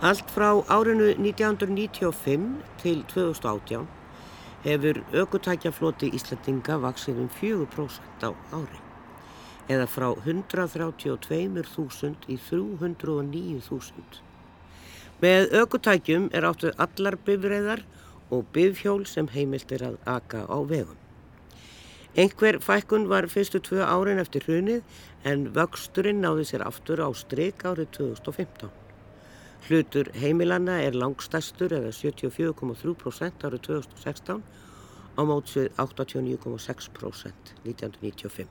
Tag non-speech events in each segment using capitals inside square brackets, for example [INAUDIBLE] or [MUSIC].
Allt frá árinu 1995 til 2018 hefur aukutækjafloti Íslandinga vaksið um 4% á ári eða frá 132.000 í 309.000. Með aukutækjum er áttuð allar bifræðar og bifhjól sem heimilt er að aka á vegum. Einhver fækkun var fyrstu tvö árin eftir hrunið en vöxturinn náði sér aftur á stryk árið 2015. Hlutur heimilanna er langstæstur eða 74,3% árið 2016 á mótsvið 89,6% 1995.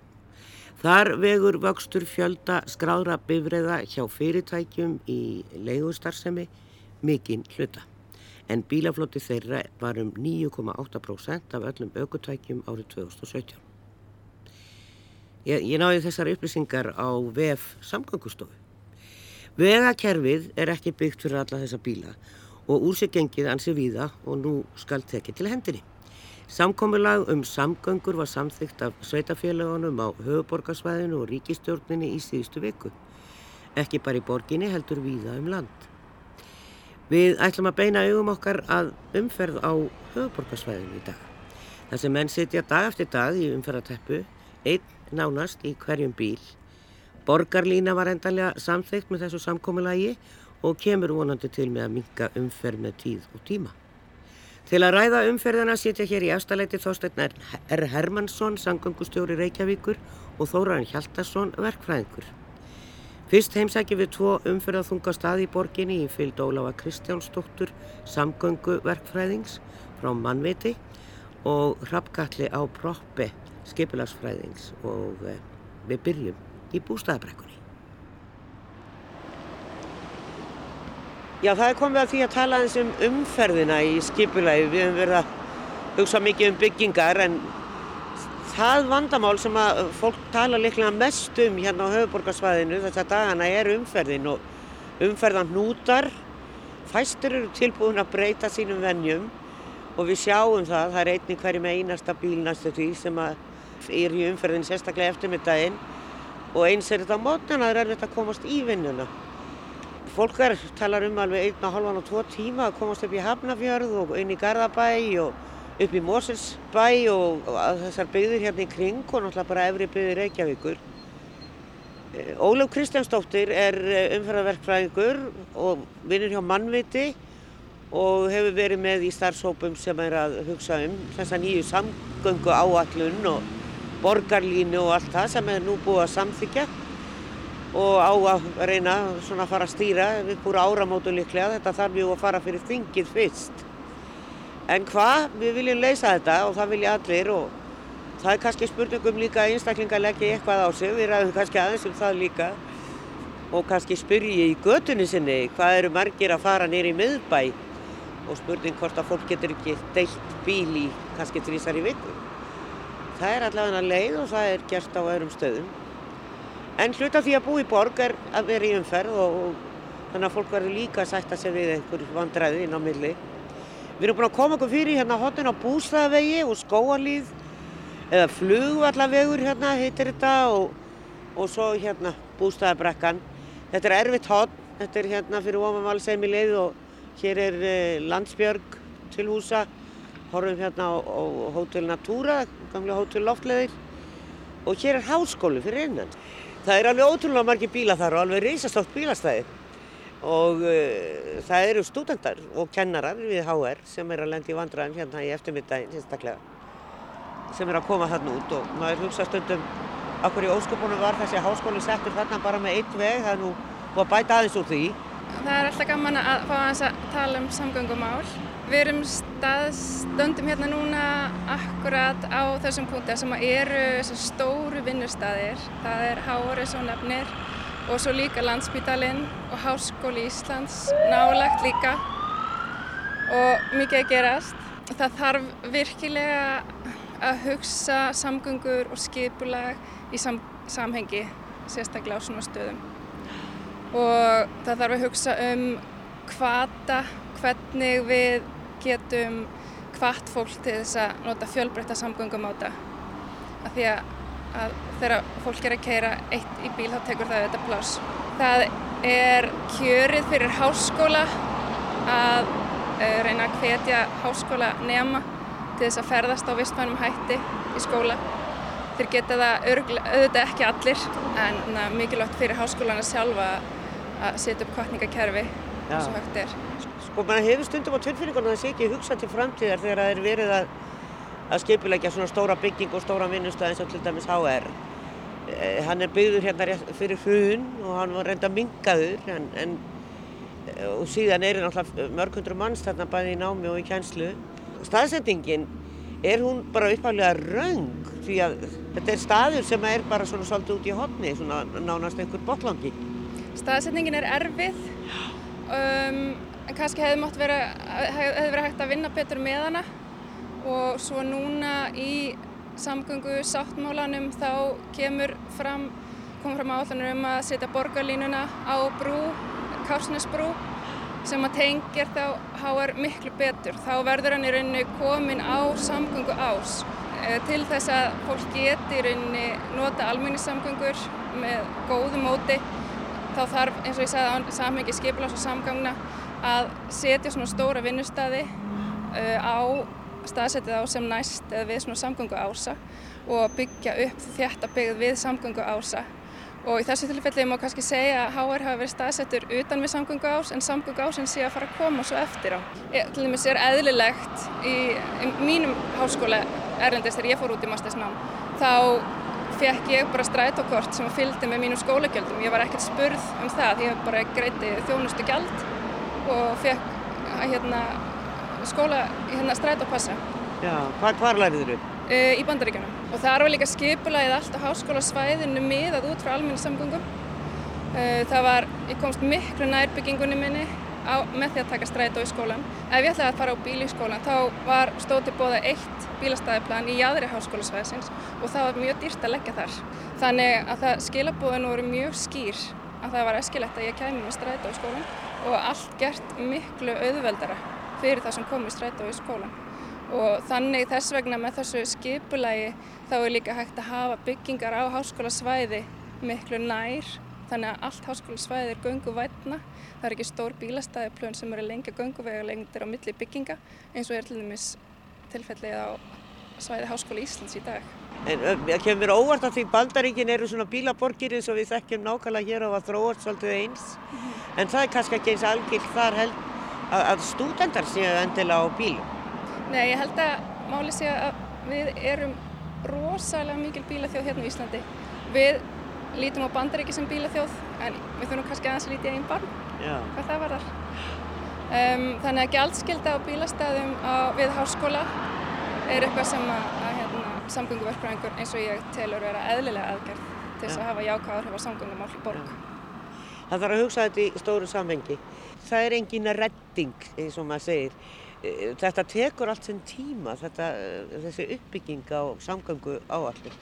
Þar vegur vöxtur fjölda skráðra bifræða hjá fyrirtækjum í leigustarsemi mikinn hluta. En bílafloti þeirra var um 9,8% af öllum aukutækjum árið 2017. Ég, ég náði þessar upplýsingar á VF samgangustofu. Vegakerfið er ekki byggt fyrir alla þessa bíla og úr sig gengið ansi víða og nú skal tekið til hendinni. Samkomiðlag um samgöngur var samþygt af sveitafélagunum á höfuborgarsvæðinu og ríkistjórninni í síðustu viku. Ekki bara í borginni heldur víða um land. Við ætlum að beina augum okkar að umferð á höfuborgarsvæðinu í dag. Það sem menn sitja dag eftir dag í umferðarteppu, einn nánast í hverjum bíl Borgarlína var endalega samþygt með þessu samkómulagi og kemur vonandi til með að minka umferð með tíð og tíma. Til að ræða umferðina sitja hér í afstaleiti þósteinn R. Hermansson, sangangustjóri Reykjavíkur og Þóran Hjaltarsson, verkfræðingur. Fyrst heimsækjum við tvo umferðaþunga stað í borginni í fylgd Óláfa Kristjánsdóttur, samgöngu verkfræðings frá Mannviti og Hrapkalli á Proppi, skipilagsfræðings og eh, við byrjum í bústæðabrekkunni. Já, það er komið að því að tala eins um umferðina í skipulagi. Við hefum verið að hugsa mikið um byggingar en það vandamál sem að fólk tala líklega mest um hérna á höfuborgarsvæðinu þess að dagana er umferðin og umferðan hnútar. Fæstur eru tilbúin að breyta sínum vennjum og við sjáum það, það er einni hverju með einasta bíl næstu því sem er í umferðin sérstaklega eftirmiddaginn og eins er þetta á mótnana, það er erfitt að komast í vinnuna. Fólk er, talar um alveg einna, halvan og tvo tíma að komast upp í Hafnafjörð og inn í Garðabæ og upp í Moselsbæ og þessar byggðir hérna í kring og náttúrulega bara efri byggðir Reykjavíkur. Eh, Ólaf Kristjánsdóttir er eh, umferðarverkfræðingur og vinnur hjá Mannviti og hefur verið með í starfsópum sem er að hugsa um þessa nýju samgöngu áallun og borgarlínu og allt það sem er nú búið að samþykja og á að reyna svona að fara að stýra búið áramótu líklega, þetta þarf jú að fara fyrir þingið fyrst. En hvað, við viljum leysa þetta og það vilja allir og það er kannski spurningum líka að einstaklingar leggja eitthvað á sig, við ræðum kannski aðeins um það líka og kannski spyrji í götunni sinni hvað eru margir að fara í miðbæ? Og spurning hvort að fólk getur ekki deilt bíl í kannski trísar í viku Það er allavega leið og það er gert á öðrum stöðum. En hluta því að bú í borg er að vera í umferð og, og þannig að fólk verður líka að sætta sig við einhver vandræði inn á milli. Við erum búin að koma okkur fyrir hérna hotin á bústæðavegi og skóalíð eða flugvallavegur hérna heitir þetta og, og svo hérna bústæðabrekkan. Þetta er erfitt hot, þetta er hérna fyrir ofanvalsheimi leið og hér er eh, landsbjörg til húsa horfum hérna á, á Hotel Natura, gamlega Hotel Loftleðir og hér er háskólu fyrir innan. Það er alveg ótrúlega margir bíla þar og alveg reysastótt bílastæði. Og uh, það eru stúdendar og kennarar við HR sem er að lendi í vandræðin hérna í eftirmiddaginn sérstaklega sem er að koma þarna út. Og maður hugsa stundum okkur í ósköpunum var þessi háskóli settur þarna bara með eitt veg, það er nú búið að bæta aðeins úr því. Það er alltaf gaman að fá að tala um samgöngumál Við erum staðstöndum hérna núna akkurat á þessum punkti sem eru stóru vinnustæðir. Það er Háris og nefnir og svo líka Landsbítalinn og Háskóli Íslands nálagt líka og mikið að gerast. Það þarf virkilega að hugsa samgöngur og skipulag í sam samhengi, sérstaklega á svona stöðum. Og það þarf að hugsa um hvata, hvernig við getum hvart fólk til þess að nota fjölbreytta samgöngum á þetta. Því að, að þegar fólk er að keira eitt í bíl þá tekur það þetta pláss. Það er kjörið fyrir háskóla að uh, reyna að hvetja háskóla nema til þess að ferðast á vistmænum hætti í skóla. Þeir geta það auðvitað ekki allir en mikilvægt fyrir háskólana sjálfa að setja upp kvartningakerfi og högt er. Sko maður hefur stundum á tölfinningunum að það sé ekki hugsa til framtíðar þegar það er verið að, að skipilegja svona stóra bygging og stóra vinnustöð eins og til dæmis HR. Eh, hann er byggður hérna fyrir hrun og hann var reynda mingaður en, en, eh, og síðan er náttúrulega mörg hundru manns þarna bæði í námi og í kjænslu. Staðsendingin er hún bara uppálega raung því að þetta er staður sem er bara svona svolítið út í hodni, svona nánast einhver botlangi. Staðsendingin er erfið, um, en kannski hefði mátt vera, hefði verið hægt að vinna betur með hana og svo núna í samgöngu sáttmálanum þá kemur fram, kom fram áallanur um að setja borgarlínuna á brú, Kársnesbrú sem að tengir þá háar miklu betur. Þá verður hann í rauninni komin á samgöngu ás eh, til þess að fólk geti í rauninni nota almenningssamgöngur með góðu móti. Þá þarf, eins og ég sagði á samhengi skipilás og samgangna, að setja svona stóra vinnustadi uh, á staðsetið á sem næst eða við svona samgöngu ása og byggja upp þetta byggð við samgöngu ása og í þessu tilfelli má kannski segja að HR hafa verið staðsettur utan við samgöngu ás en samgöngu ásin sé að fara að koma svo eftir á. Til dæmis er eðlilegt í, í mínum háskóla erlendist þegar ég fór út í mastersnám þá fekk ég bara strætókort sem fylgdi með mínum skólagjöldum. Ég var ekkert spurð um það, ég hef bara greiti þjónustu gjald og fekk hérna, skóla hérna, strætópassa. Já, hvað, hvar læriður þau? Uh, í bandaríkjunum og þar var líka skipulagið allt á háskólasvæðinu miðað út frá almenni samgöngum. Uh, það var, ég komst miklu nærbyggingunni minni á, með því að taka strætó í skólan. Ef ég ætlaði að fara á bíl í skólan þá var stóð til bóða eitt bílastæðiplan í jæðri háskólasvæðsins og það var mjög dýrt að leggja þar. Þannig að skilabóðinu voru mjög skýr að það var eskilegt að ég kæmi með strætó í skólan og allt gert miklu auðveldara fyrir það sem kom í strætó í skólan og þannig þess vegna með þessu skipulagi þá er líka hægt að hafa byggingar á háskólasvæði miklu nær þannig að allt háskólasvæði er gönguvætna það er ekki stór bílastæðiplön sem eru lengja gönguvega lengtir á milli bygginga eins og er til dæmis tilfellið á svæði Háskóla Íslands í dag En það kemur mér óvart að því Baldaríkin eru svona bílaborgir eins og við þekkjum nákvæmlega hér á að þróast svolítið eins mm -hmm. en það er kannski ekki eins algilt þar held að, að stúdendar séu endilega á bílum Nei, ég held að máli sé að við erum rosalega mikil bílaþjóð hérna í Íslandi. Við lítum á bandaríki sem bílaþjóð en við þurfum kannski aðeins að lítið einn barn. Hvað það var þar. Um, þannig að gjaldskilda á bílastæðum á, við háskóla er eitthvað sem að, að hérna, samgönguverkfræðingur eins og ég telur vera eðlilega aðgerð til þess að hafa jákvæð áhrif á samgöngumál borg. Já. Það þarf að hugsa þetta í stóru samhengi. Það er engin redding eins og maður segir Eh, þetta tekur allt sem tíma, þetta, þessi uppbygging á samgöngu áallir.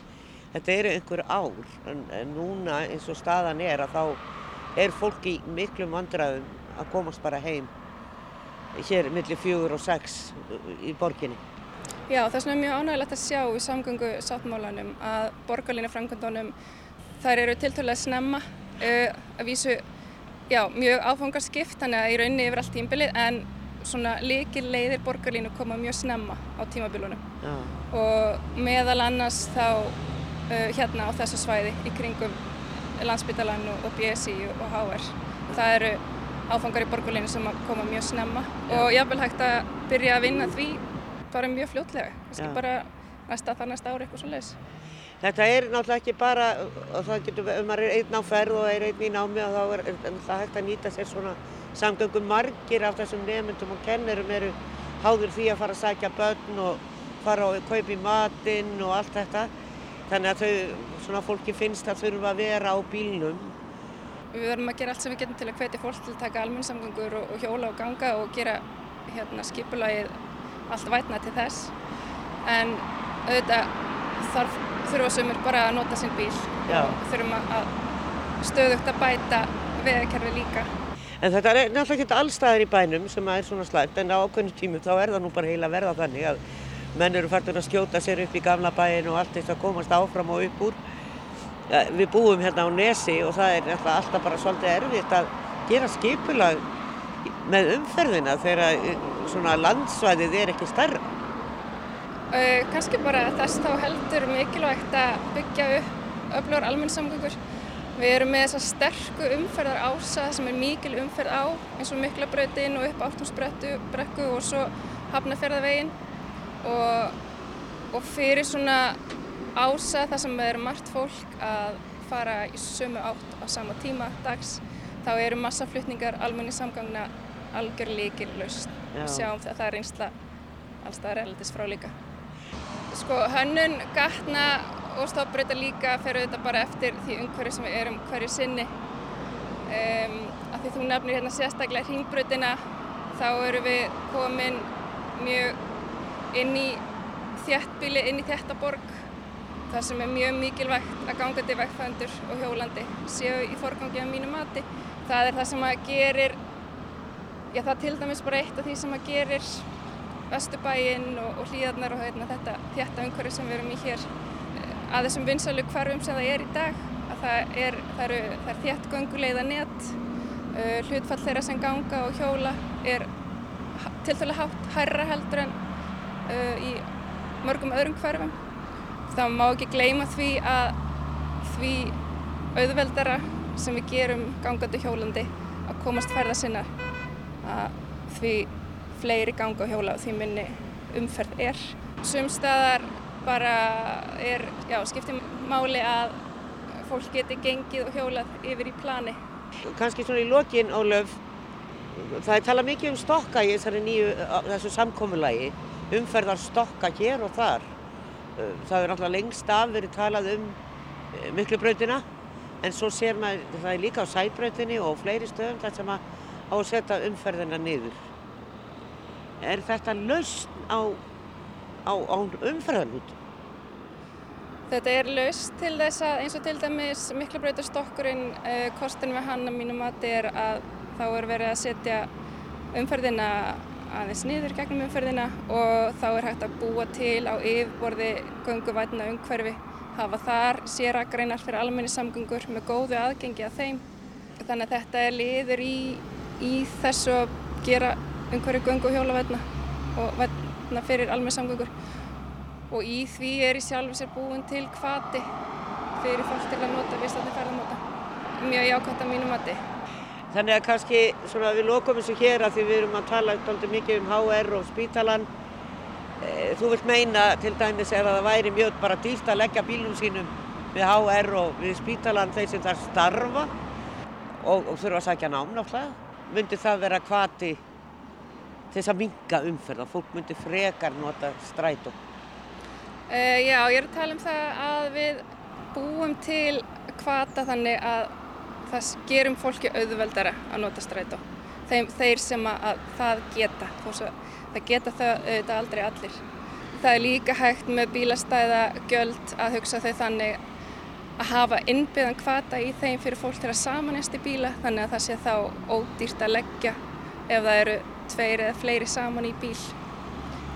Þetta eru einhver ár en, en núna eins og staðan er að þá er fólk í miklum vandræðum að komast bara heim hér millir fjögur og sex í borginni. Já, það er mjög ánægilegt að sjá í samgöngu sáttmálanum að borgarlínu framkvæmdunum þær eru tilturlega snemma uh, að vísu já, mjög áfangarskipt, þannig að í rauninni yfir allt tímbilið en svona líkir leiðir borgarlínu koma mjög snemma á tímabilunum Já. og meðal annars þá uh, hérna á þessu svæði í kringum landsbytalan og BSI og HR. Það eru áfangar í borgarlínu sem koma mjög snemma Já. og ég vel hægt að byrja að vinna því bara mjög fljótlega, kannski bara næsta þar næsta ári eitthvað svo leiðis. Þetta er náttúrulega ekki bara, það getur, ef maður er einn á ferð og er einn í námi og þá er það hægt að nýta sér svona samgöngum margir af þessum nefndum og kennurum eru háður því að fara að sækja börn og fara og kaupa í matinn og allt þetta. Þannig að þau, svona fólki finnst að þurfa að vera á bílnum. Við verðum að gera allt sem við getum til að hvetja fólk til að taka almennsamgöngur og, og hjóla og ganga og gera hérna, skipulagið allt vætna til þess. En auðvitað þarf, þurfa sömur bara að nota sinn bíl Já. og þurfum að stöðugt að bæta veðakerfi líka. En þetta er náttúrulega ekki allstaðir í bænum sem er svona slæmt en á ákveðnum tímum þá er það nú bara heila verða þannig að menn eru færtur að skjóta sér upp í gamla bæin og allt eitt að komast áfram og upp úr við búum hérna á Nesi og það er alltaf bara svolítið erfitt að gera skipulag með umferðina þegar eh, landsvæðið er ekki starra? Uh, Kanski bara þess þá heldur mikilvægt að byggja upp öflugur almennsamgöngur. Við erum með þessa sterku umferðar ása sem er mikil umferð á eins og Miklabröðin og upp Áltúnsbrekku og svo Hafnarferðavegin og, og fyrir svona ása þar sem er margt fólk að fara í sömu átt á sama tíma dags þá eru massaflutningar almenni samgangna algjör líkil laust. Sjáum þegar það er einsla allstaðar eldis frá líka. Sko hönnun, gatna og stofbreyta líka fer auðvitað bara eftir því umhverju sem við erum hverju sinni. Um, að því þú nefnir hérna sérstaklega hringbröðina þá eru við komin mjög inn í þjættbíli, inn í þjættaborg það sem er mjög mikilvægt að gangandi vegfændur og hjólandi séu í forgangi af mínu mati. Það er það sem að gerir, já það er til dæmis bara eitt af því sem að gerir Östubæinn og, og hlýðarnar og hérna, þetta þjætta umhverju sem við erum í hér að þessum vinsælu hverfum sem það er í dag að það er, það eru, það er þjætt gönguleiða net uh, hlutfall þeirra sem ganga og hjóla er til hátt hærra heldur en uh, í mörgum öðrum hverfum. Þá má ekki gleyma því að því auðveldara sem við gerum gangandi hjólandi að komast ferða sinna að því fleiri ganga og hjóla og því minni umferð er. Sumstaðar bara er, já, skiptir máli að fólk geti gengið og hjólað yfir í plani. Kanski svona í lokin, Ólöf, það er talað mikið um stokka í þessari nýju, þessu samkómulagi, umferðar stokka hér og þar. Það er alltaf lengst af verið talað um eh, miklubrautina, en svo sér maður, það líka á sæbrautinni og fleiri stöðum þar sem að á að setja umferðina niður. Er þetta lausn á, á, á umferðarlút? Þetta er laust til þess að eins og til dæmis miklabrautarstokkurinn, uh, kostin við hann að mínum mati er að þá er verið að setja umferðina aðeins niður gegnum umferðina og þá er hægt að búa til á yfirborði gunguvætna umhverfi, hafa þar sérakreinar fyrir almenni samgöngur með góðu aðgengi að þeim. Þannig að þetta er liður í, í þessu að gera umhverfi gungu hjólavætna og vætna fyrir almenni samgöngur og í því er í sjálfu sér búin til kvati fyrir fólk til að nota vistandi ferðamóta. Mjög jákvæmt að mínum mati. Þannig að kannski svona við lokum þessu hér að því við erum að tala alltaf mikið um HR og spítalan. E, þú vilt meina til dæmis ef það væri mjög bara dýrt að leggja bílum sínum við HR og við spítalan þeir sem þar starfa og, og þurfa að sækja nám náttúrulega. Myndi það vera kvati til þess að minga umferð og fólk myndi frekar nota strætó? Uh, já, ég er að tala um það að við búum til kvata þannig að það gerum fólki auðveldara að nota strætó. Þeim, þeir sem að, að það geta, það geta það auðvitað aldrei allir. Það er líka hægt með bílastæða göld að hugsa þau þannig að hafa innbyggðan kvata í þeim fyrir fólk til að samanjast í bíla þannig að það sé þá ódýrt að leggja ef það eru tveir eða fleiri saman í bíl.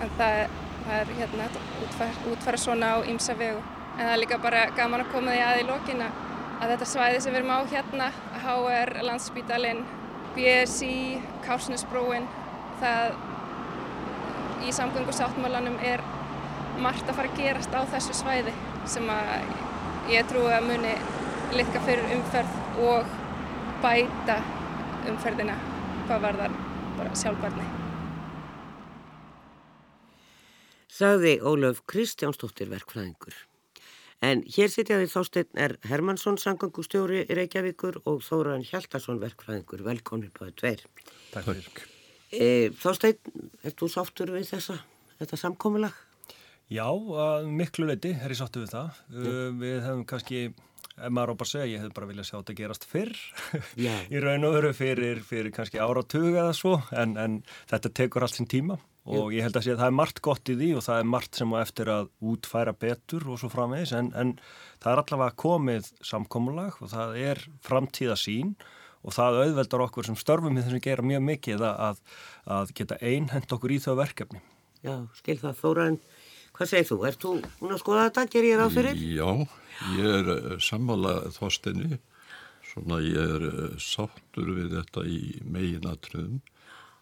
En það er það er hérna útfæra, útfæra svona á ýmsa vegu. En það er líka bara gaman að koma því að í lokin að þetta svæði sem við erum á hérna, HR, Landsbítalinn, BSI, Kársnesbrúin, það í samgöngusáttmálanum er margt að fara að gerast á þessu svæði sem að ég trú að muni litka fyrir umferð og bæta umferðina hvað varðar bara sjálfbarni. sagði Ólöf Kristjánsdóttir verkfræðingur. En hér sitjaði Þásteinn R. Hermansson, sangangustjóri í Reykjavíkur og Þóran Hjaldarsson, verkfræðingur. Velkonir báðu tveir. Takk fyrir. E, Þásteinn, er þú sáttur við þessa, þetta samkómulag? Já, miklu leiti er ég sáttur við það. Uh, við hefum kannski, ef maður á bara segja, ég hef bara viljað sjá þetta gerast fyrr [LAUGHS] í raun og veru fyrir, fyrir kannski áratuga eða svo, en, en þetta tekur allt sín tíma og ég held að sé að það er margt gott í því og það er margt sem á eftir að útfæra betur og svo framvegis en, en það er allavega komið samkómulag og það er framtíða sín og það auðveldar okkur sem störfum í þessum gera mjög mikið að, að geta einhend okkur í þau verkefni. Já, skil það Þóraðin, Hvað segir þú? Er þú hún að skoða þetta? Ger ég ráð fyrir? Já, ég er eh, sammálað þóstinni. Svona ég er eh, sáttur við þetta í meginatröðum.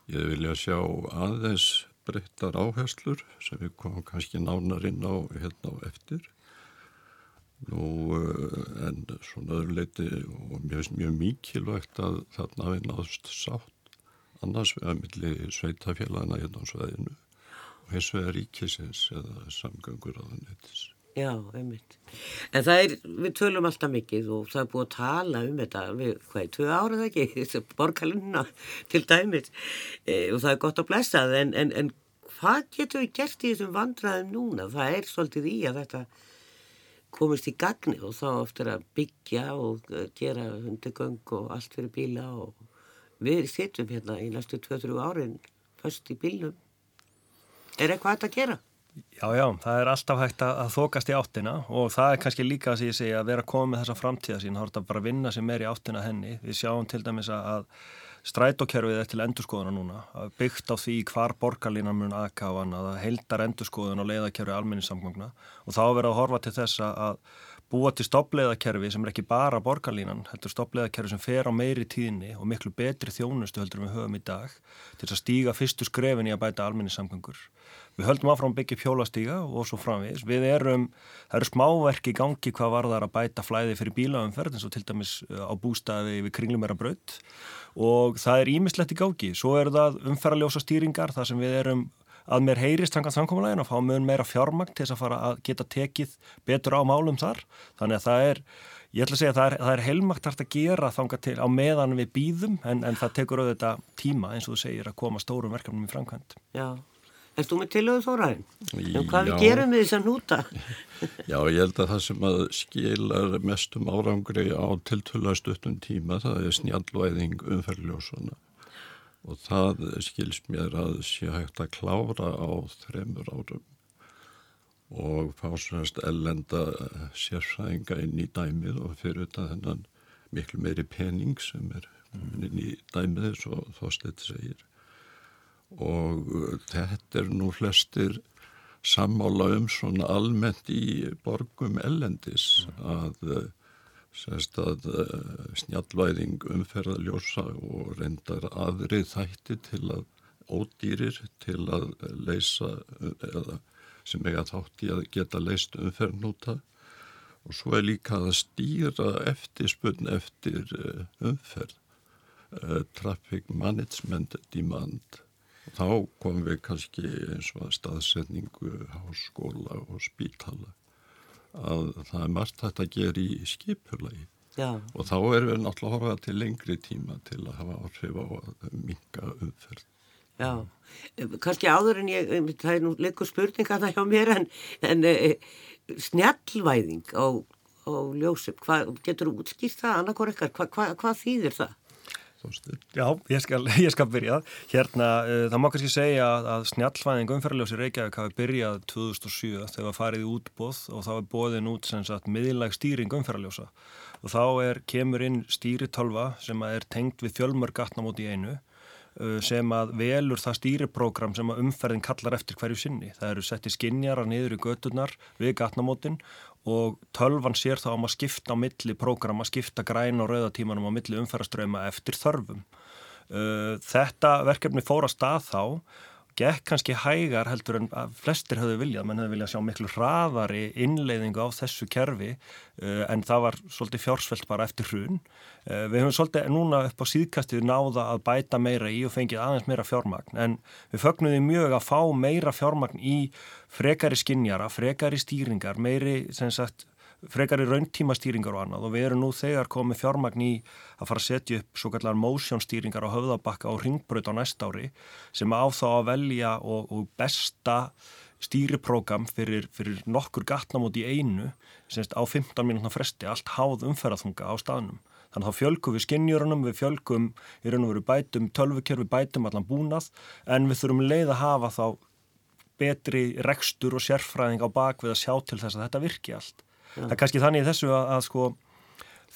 Ég vilja sjá aðeins breyttar áherslur sem við komum kannski nánar inn á hérna á eftir. Nú, eh, en svona öðru leiti og mér finnst mjög mikilvægt að þarna við náðust sátt annars við að milli sveitafélagana hérna á sveðinu og hins vegar ríkisins eða samgöngur á það nettis. Já, einmitt. En það er, við tölum alltaf mikið og það er búið að tala um þetta við, hvað er, tvö árið ekki, [LAUGHS] borgarlunna til dæmis e, og það er gott að blessa það en, en, en hvað getur við gert í þessum vandraðum núna? Það er svolítið í að þetta komist í gagni og þá eftir að byggja og eh, gera hundegöng og allt fyrir bíla og við sittum hérna í næstu 2-3 árin först í bílnum. Er eitthvað að gera? Já, já, það er alltaf hægt að þokast í áttina og það er kannski líka að segja að vera að koma með þessa framtíða sín, þá er þetta bara að vinna sem er í áttina henni. Við sjáum til dæmis að strætókerfið er til endurskoðuna núna, byggt á því hvar borgarlínan mun aðkáðan, að heildar endurskoðun og leiðakerfi alminnisamgangna og þá verður að horfa til þess að búa til stoppleiðakerfi sem er ekki bara borgarlínan, er stoppleiðakerfi sem fer á meiri tíðinni og miklu betri þjónustu heldur við höfum í dag til að stíga fyrstu skrefin í að bæta alminnisamgangur. Við höldum áfram byggja pjólastíga og svo framvís. Við erum, það eru smáverki í gangi hvað var þar að bæta flæði fyrir bílaumferð eins og til dæmis á bústaði við kringlumera braut og það er ímislegt í gági. Svo eru það umferðarljósa stýringar þar sem við erum að mér heyrist tangan samkominlegin og fá mjög meira fjármagn til þess að fara að geta tekið betur á málum þar. Þannig að það er, ég ætla að segja að það er, það er heilmagt hægt að gera þanga til á meðan við býðum en, en það tekur auðvitað tíma eins og þú segir að koma stórum verkefnum í framkvæmt. Já. Erst þú með tilöðu þóraðin? Um hvað við gerum við þess að núta? Já, ég held að það sem að skilar mestum árangri á tiltölaðstuttum tíma það er snjallvæðing umferðljósuna og það skils mér að sé hægt að klára á þremur árum. Og fá svonast ellenda sérfræðinga inn í dæmið og fyrir þetta þennan miklu meiri pening sem er inn í dæmið eins og þósteit segir. Og uh, þetta er nú flestir sammála um svona almennt í borgum ellendis að, uh, að uh, snjallvæðing umferðaljósa og reyndar aðrið þætti til að ódýrir til að leysa eða sem eiga þátt í að geta leist umferðnúta og svo er líka að stýra eftirspunn eftir umferð traffic management demand. Þá komum við kannski eins og að staðsetningu háskóla og spítala að það er margt þetta að gera í skipurlegi Já. og þá erum við náttúrulega að horfa til lengri tíma til að hafa áhrif á að minga umferð. Já, kannski áður en ég, það er nú leikur spurninga það hjá mér en, en e, snjallvæðing á, á ljósum, hvað getur þú útskýrt það annarkor ekkert, hvað hva, hva þýðir það? Já, ég skal, [LAUGHS] ég skal byrja. Hérna, uh, það má kannski segja að, að snjallfæðing umferðarljósi Reykjavík hafi byrjað 2007 þegar farið í útbóð og þá er bóðin út sem sagt miðlag stýring umferðarljósa og þá er, kemur inn stýritölva sem er tengt við fjölmörg gatnamóti í einu uh, sem að velur það stýriprógram sem að umferðin kallar eftir hverju sinni. Það eru settið skinjar að niður í göturnar við gatnamótin og tölvan sér þá um að skipta á milli prógram að skipta græn og rauðatímanum á milli umferðaströyma eftir þörfum. Uh, þetta verkefni fór að stað þá gekk kannski hægar heldur en flestir höfðu viljað, menn höfðu viljað sjá miklu hraðari innleiðingu á þessu kerfi uh, en það var svolítið fjársvelt bara eftir hrun. Uh, við höfum svolítið núna upp á síðkastið náða að bæta meira í og fengið aðeins meira fjármagn en við fögnuðum mjög að fá meira fjármagn í frekari skinnjara, frekari stýringar, meiri sagt frekar í rauntímastýringar og annað og við erum nú þegar komið fjármagn í að fara að setja upp svo kallar motionstýringar á höfðabakka og ringbröð á næst ári sem á þá að velja og, og besta stýriprógram fyrir, fyrir nokkur gatnamót í einu semst á 15 minútna fresti allt háð umferðathunga á staðnum. Þannig að þá fjölgum við skinnjörunum, við fjölgum í raun og veru bætum tölvukerfi, bætum allan búnað en við þurfum leið að hafa þá betri rekstur og sérfræðing á bakvið að sjá til þess að þetta virki allt. Já. Það er kannski þannig í þessu að, að sko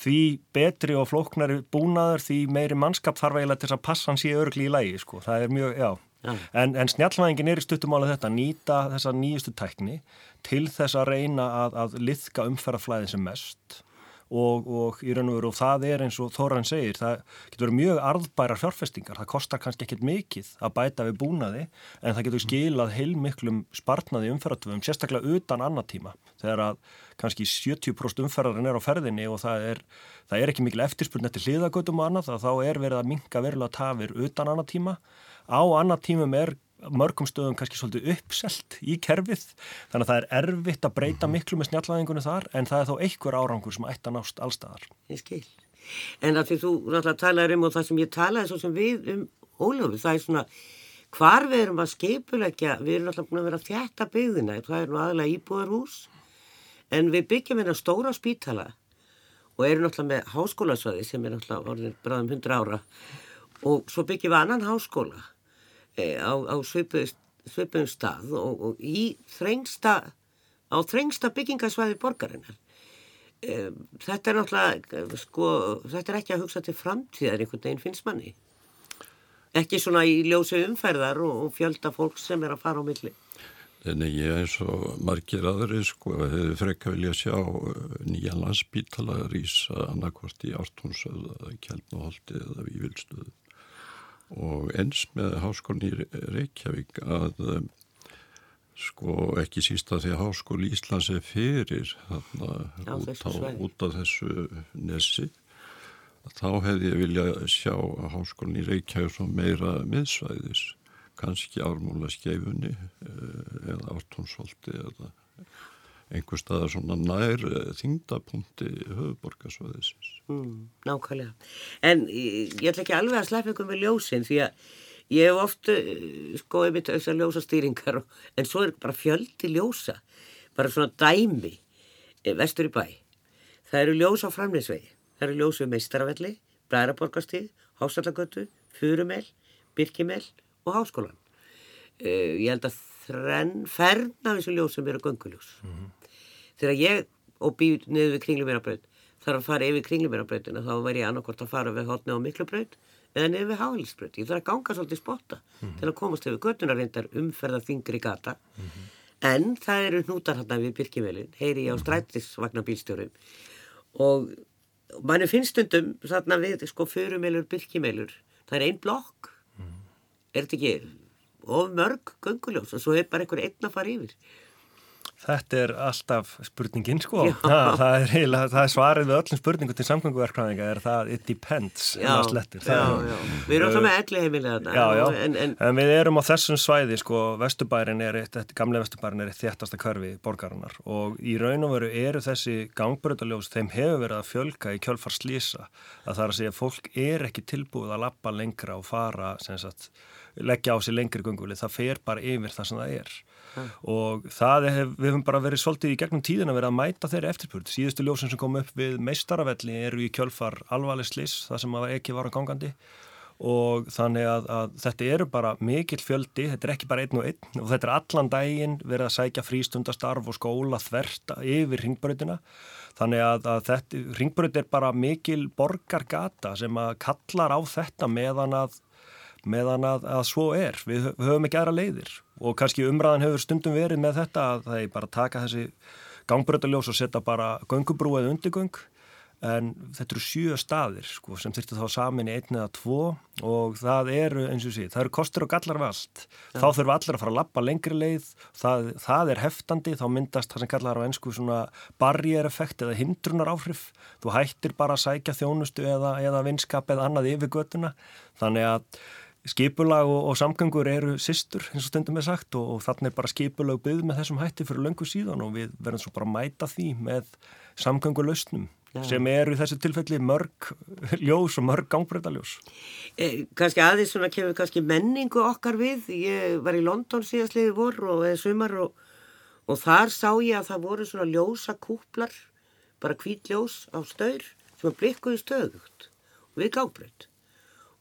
því betri og flóknari búnaður því meiri mannskap þarf eiginlega til að passa hans í örgli í lægi sko. Það er mjög, já, En, en snjallvæðingin er í stuttumála þetta að nýta þessa nýjustu tækni til þess að reyna að, að liðka umferðarflæðin sem mest og, og í raun og veru og það er eins og Þóran segir, það getur verið mjög arðbæra fjárfestingar, það kostar kannski ekkit mikið að bæta við búnaði en það getur skilað heilmiklum spartnaði umferðartöfum, sérstaklega utan annatíma þegar að kannski 70% umferðarinn er á ferðinni og það er, það er ekki mikil eftirspurn eftir hliðagötum og annað, þá er verið að minga verulega tafir utan annatíma á annatímum er mörgum stöðum kannski svolítið uppselt í kerfið þannig að það er erfitt að breyta mhm. miklu með snjallvæðingunni þar en það er þó einhver árangur sem ætti að nást allstaðar. Ég skil. En að því þú náttúrulega talaður um og það sem ég talaði svo sem við um Ólafur, það er svona hvar við erum að skeipulegja, við erum náttúrulega búin að vera að þjætta byggðina, það er nú aðalega íbúðarhús en við byggjum hérna stóra spítala og erum náttúrulega með háskólasvæði sem er náttúrulega orðin bráðum 100 ára og svo byggjum við annan háskóla á, á svipum stað og, og í þrengsta, á þrengsta byggingasvæði borgarinnar. E, þetta er náttúrulega, sko, þetta er ekki að hugsa til framtíðar einhvern veginn finnst manni. Ekki svona í ljósi umferðar og, og fjölda fólk sem er að fara á milli. Þannig ég eins og margir aðri sko hefur frekka vilja sjá uh, nýja landsbítala rýsa annarkvort í Ártónsöðu, Kjellnaholti eða Vívilstöðu og eins með háskólinni Reykjavík að um, sko ekki sísta því að háskóli Íslands er fyrir þarna út, út af þessu nesi þá hefði ég vilja sjá háskólinni Reykjavík som meira miðsvæðis kannski ármúla skeifunni eh, eða ártónsholti eða einhver staðar svona nær eh, þingdapunkti höfuborgarsvæðisins. Mm, nákvæmlega. En ég ætla ekki alveg að sleppa ykkur með ljósin því að ég hef ofta eh, sko einmitt þessar ljósastýringar en svo er bara fjöldi ljósa bara svona dæmi eh, vestur í bæ. Það eru ljós á framleysvegi. Það eru ljós við meistarafelli, Bræðaraborgastíð, Hásallagötu, Furumel, Birkimel og Háskólan. Uh, ég held að þrenn, fern af þessu ljós sem eru gönguljós. Mm -hmm þegar ég og býð niður við kringlumirabraut þarf að fara yfir kringlumirabrautina þá væri ég annarkort að fara við hotni á miklubraut eða niður við háhilsbraut ég þarf að ganga svolítið spotta mm -hmm. til að komast yfir göttunarrindar umferða þingri gata mm -hmm. en það eru hnútar hann við Birkivelin heyri ég á mhm. strætisvagnabílstjórum og manni finnst stundum þarna við sko fyrumelur Birkimelur það er einn blokk mm -hmm. er þetta ekki of mörg gunguljós og svo er bara einhver einn að fara yfir Þetta er alltaf spurningin sko, ha, það, er heila, það er svarið við öllum spurningu til samgönguverkvæðinga er það it depends já, já, já. Við erum alltaf með elli heimilega en, en, en við erum á þessum svæði sko, Vesturbærin er eitt, gamlega Vesturbærin er þéttasta körfi borgarinnar. Og í raun og veru eru þessi gangbröðaljós, þeim hefur verið að fjölka í kjölfar slísa að það er að segja fólk er ekki tilbúið að lappa lengra og fara, sagt, leggja á sig lengri gunguli, það fer bara yfir það sem það er mm. og það hef, við hefum bara verið svolítið í gegnum tíðin að vera að mæta þeirri eftirspurt. Síðustu ljósin sem kom upp við meistaravelli eru í kjölfar alvarleg slis, það sem ekki var á gangandi og þannig að, að þetta eru bara mikill fjöldi, þetta er ekki bara einn og einn og þetta er allan daginn verið að sækja frístundastarf og skóla þverta yfir ringbröðina þannig að, að þetta, ringbröð er bara mikil borgargata sem að kallar á þetta meðan að meðan að, að svo er. Við, höfum ekki aðra leiðir og kannski umræðan hefur stundum verið með þetta að það er bara að taka þessi gangbröðaljós og setja bara gangubrú eða undirgöng en þetta eru sjö staðir sko, sem þurftu þá samin í einn eða tvo og það eru eins og sé, það eru kostur og gallar allt. Ja. Þá þurfum allir að fara að lappa lengri leið, það, það er heftandi, þá myndast það sem kallar á ennsku svona barriéreffekt eða hindrunar áhrif. Þú hættir bara að sækja þjónustu eða, eða vinskap eða annað yfir göttuna, þannig að Skipulag og, og samgöngur eru sýstur eins og stundum er sagt og, og þannig er bara skipulag byggð með þessum hætti fyrir löngu síðan og við verðum svo bara að mæta því með samgöngulausnum ja. sem eru í þessu tilfelli mörg ljós og mörg gangbreytaljós. Eh, kannski aðeins svona kemur kannski menningu okkar við. Ég var í London síðastliði vor og eða sumar og, og þar sá ég að það voru svona ljósa kúplar, bara hvít ljós á staur sem blikkuði stöðugt og við gangbreyt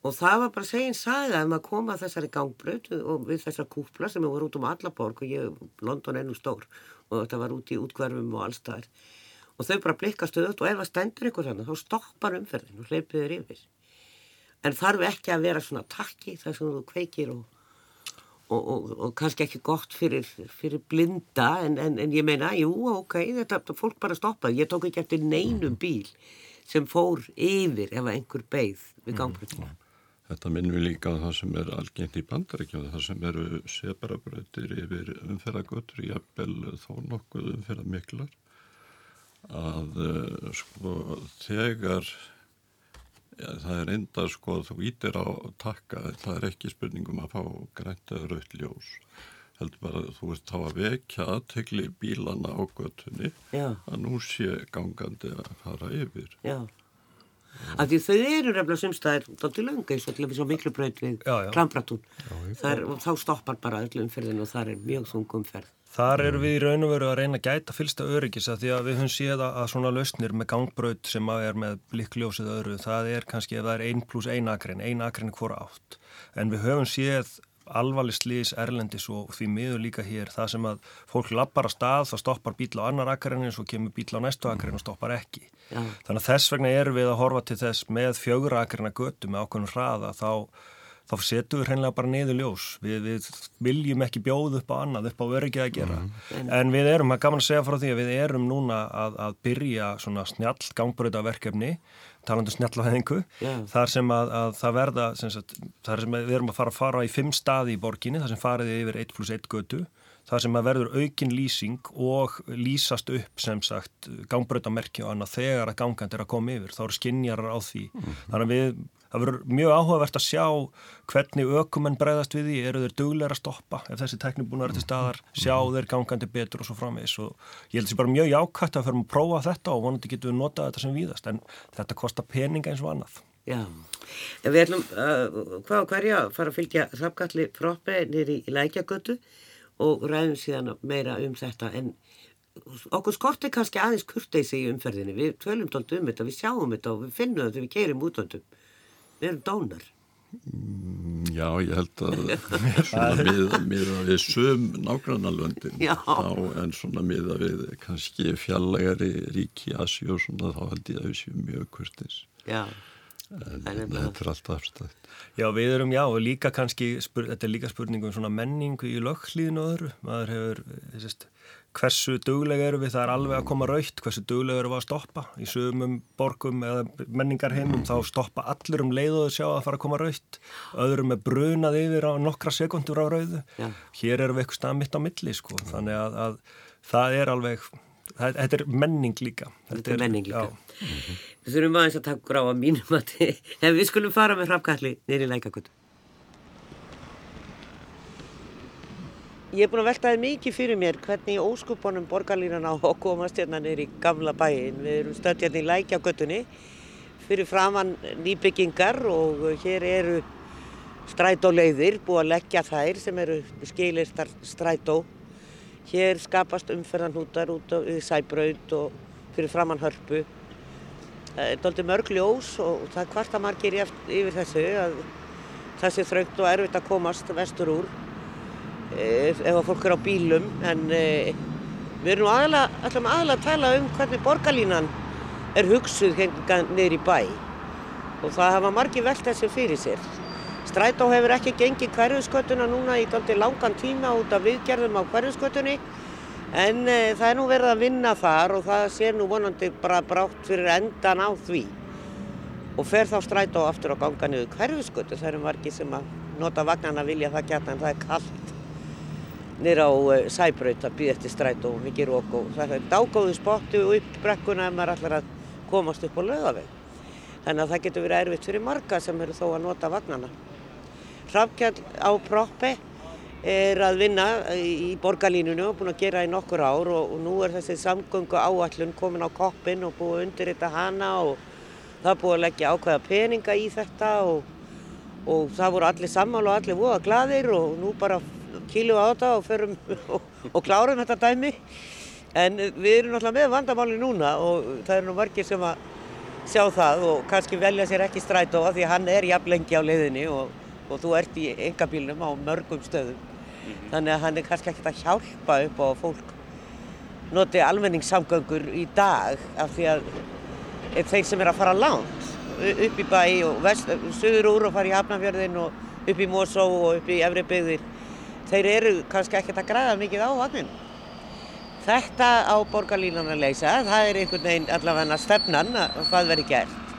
og það var bara segin saga um að koma þessari gangbröð og við þessar kúpla sem voru út um allaborg og ég, London er nú stór og þetta var út í útkverfum og allstaðar og þau bara blikkast auðvitað og ef það stendur eitthvað svona þá stoppar umferðin og hleypið þér yfir en þarf ekki að vera svona takki þar sem þú kveikir og og, og, og kannski ekki gott fyrir, fyrir blinda en, en, en ég meina, jú, ok, þetta fólk bara stoppaði, ég tók ekki eftir neinum bíl sem fór yfir ef einhver beigð við gangbröndina. Mm. Þetta minnum við líka á það sem er algengt í bandarækjum, það sem eru sebarabröðir yfir umferðagötur, jafnvel þó nokkuð umferðamiklar, að uh, sko þegar ja, það er enda sko þú ítir á takka, það er ekki spurningum að fá grænt eða raut ljós heldur bara að þú veist þá að vekja aðtegli bílana á göttunni Já. að nú sé gangandi að fara yfir. Já. Af því þau eru refnilega sumstaðir þáttu langa eins og til að við svo miklu bröð við klambratún. Þá stoppar bara öllum umferðinu og það er mjög þungum umferð. Þar eru við í raun og veru að reyna að gæta fylsta öryggis að því að við höfum séð að svona lausnir með gangbröð sem er með blikkljósið öðru, það er kannski ef það er 1 pluss 1 akrin, 1 akrin hvora átt. En við höfum séð alvarleg slís erlendis og því miður líka hér. Það sem að fólk lappar að stað þá stoppar bíl á annar akkarinn og kemur bíl á næstu akkarinn og stoppar ekki. Já. þannig að þess vegna erum við að horfa til þess með fjögur akkarinn að götu með ákveðnum hraða þá, þá setum við hreinlega bara niður ljós. Við, við viljum ekki bjóð upp á annað upp á örgið að gera. Mm. en við erum, það er gaman að segja frá því að við erum núna að, að byrja svona snjall gangbröðaverkefni talandu um snjallafæðingu yeah. þar sem að, að það verða sagt, þar sem við erum að fara að fara í fimm staði í borginni þar sem fariði yfir 1 pluss 1 götu þar sem að verður aukin lýsing og lýsast upp sem sagt gangbröðamerki og annað þegar að gangand er að koma yfir þá eru skinnjarar á því mm -hmm. þannig að við það verður mjög áhugavert að sjá hvernig ökumenn bregðast við því, eru þeir dugleira að stoppa ef þessi teknik búin að vera til staðar, sjá þeir gangandi betur og svo framvegs og ég held þessi bara mjög jákvæmt að fyrir að prófa þetta og vonandi getum við notað þetta sem víðast. En þetta kostar peninga eins og annað. Já, en við ætlum uh, hvað og hverja fara að fylgja Hrafgalli Froppi nýri í Lækjagötu og ræðum síðan meira um þetta. En okkur skortir kannski aðeins kurteysi í umferðinni, við tölum tólt um þetta, við sjáum þetta og við finnum þetta við keirum útöndum við erum dónar mm, Já, ég held að [LAUGHS] svona miða, miða við sum nágrannalöndin en svona miða við kannski fjallegari ríki Asi og svona þá held ég að við séum mjög kurtis Já. En þetta er alltaf afstætt. Já, við erum, já, og líka kannski þetta er líka spurning um svona menningu í lögklíðinu öðru, maður hefur þessist hversu duglega eru við, það er alveg að koma raukt, hversu duglega eru við að stoppa. Í sögumum borgum eða menningarheimum þá stoppa allur um leiðuðu sjá að fara að koma raukt, öðrum er brunað yfir á nokkra sekundur á rauðu. Já. hér eru við eitthvað stað mitt á milli sko, þannig að, að það er alveg það, þetta er menning líka. Þetta er menning líka. Við þurfum aðeins að taka gráða mínum að [LAUGHS] við skulum fara með hrafkalli neyri lækakutu Ég er búin að veltaði mikið fyrir mér hvernig óskupunum borgarlínan á að komast hérna neyri í gamla bæin. Við erum stönd hérna í lækjagötunni fyrir framann nýbyggingar og hér eru strætóleiðir, búið að leggja þær sem eru skilistar strætó. Hér skapast umferðanhútar út á Sæbraud og fyrir framann hörpu. Það er doldið mörgljós og það kvarta margir yfir þessu að það sé þröngt og erfitt að komast vestur úr. Eh, ef að fólk er á bílum en e, við erum aðalega, aðalega að tala um hvernig borgarlínan er hugsuð hérna niður í bæ og það hafa margi velt þessu fyrir sér. Strætó hefur ekki gengið hverjuskötuna núna í daldi langan tíma út af viðgerðum á hverjuskötunni en e, það er nú verið að vinna þar og það sé nú vonandi bara brátt fyrir endan á því og fer þá strætó aftur á ganga niður hverjuskötu. Það eru margi sem að nota vagnarna vilja það geta en það er kallt nýra á uh, sæbraut að býða eftir stræt og mikið rók og það er dágóðu spotti og upp brekkuna ef maður ætlar að komast upp á lögaveg. Þannig að það getur verið erfitt fyrir marga sem eru þó að nota vagnana. Hrafkjall á proppi er að vinna í borgarlínunu og búin að gera í nokkur ár og, og nú er þessi samgöngu áallun komin á koppin og búið undir þetta hana og það búið að leggja ákveða peninga í þetta og, og það voru allir sammál og allir voða gladir og nú bara kílu á þetta og, förum, og, og klárum þetta dæmi en við erum náttúrulega með vandamáli núna og það er nú margir sem að sjá það og kannski velja sér ekki strætóa því hann er jafn lengi á leiðinni og, og þú ert í engabílnum á mörgum stöðum mm -hmm. þannig að hann er kannski ekkert að hjálpa upp á fólk noti almenningssamgöngur í dag af því að þeir sem er að fara langt upp í bæ og vest, söður úr og fara í Hafnarfjörðin og upp í Mosó og upp í Efri byggðir þeir eru kannski ekkert að græða mikið á vagninu. Þetta á borgarlínan að leysa, það er einhvern veginn allavega stefnan að það veri gert.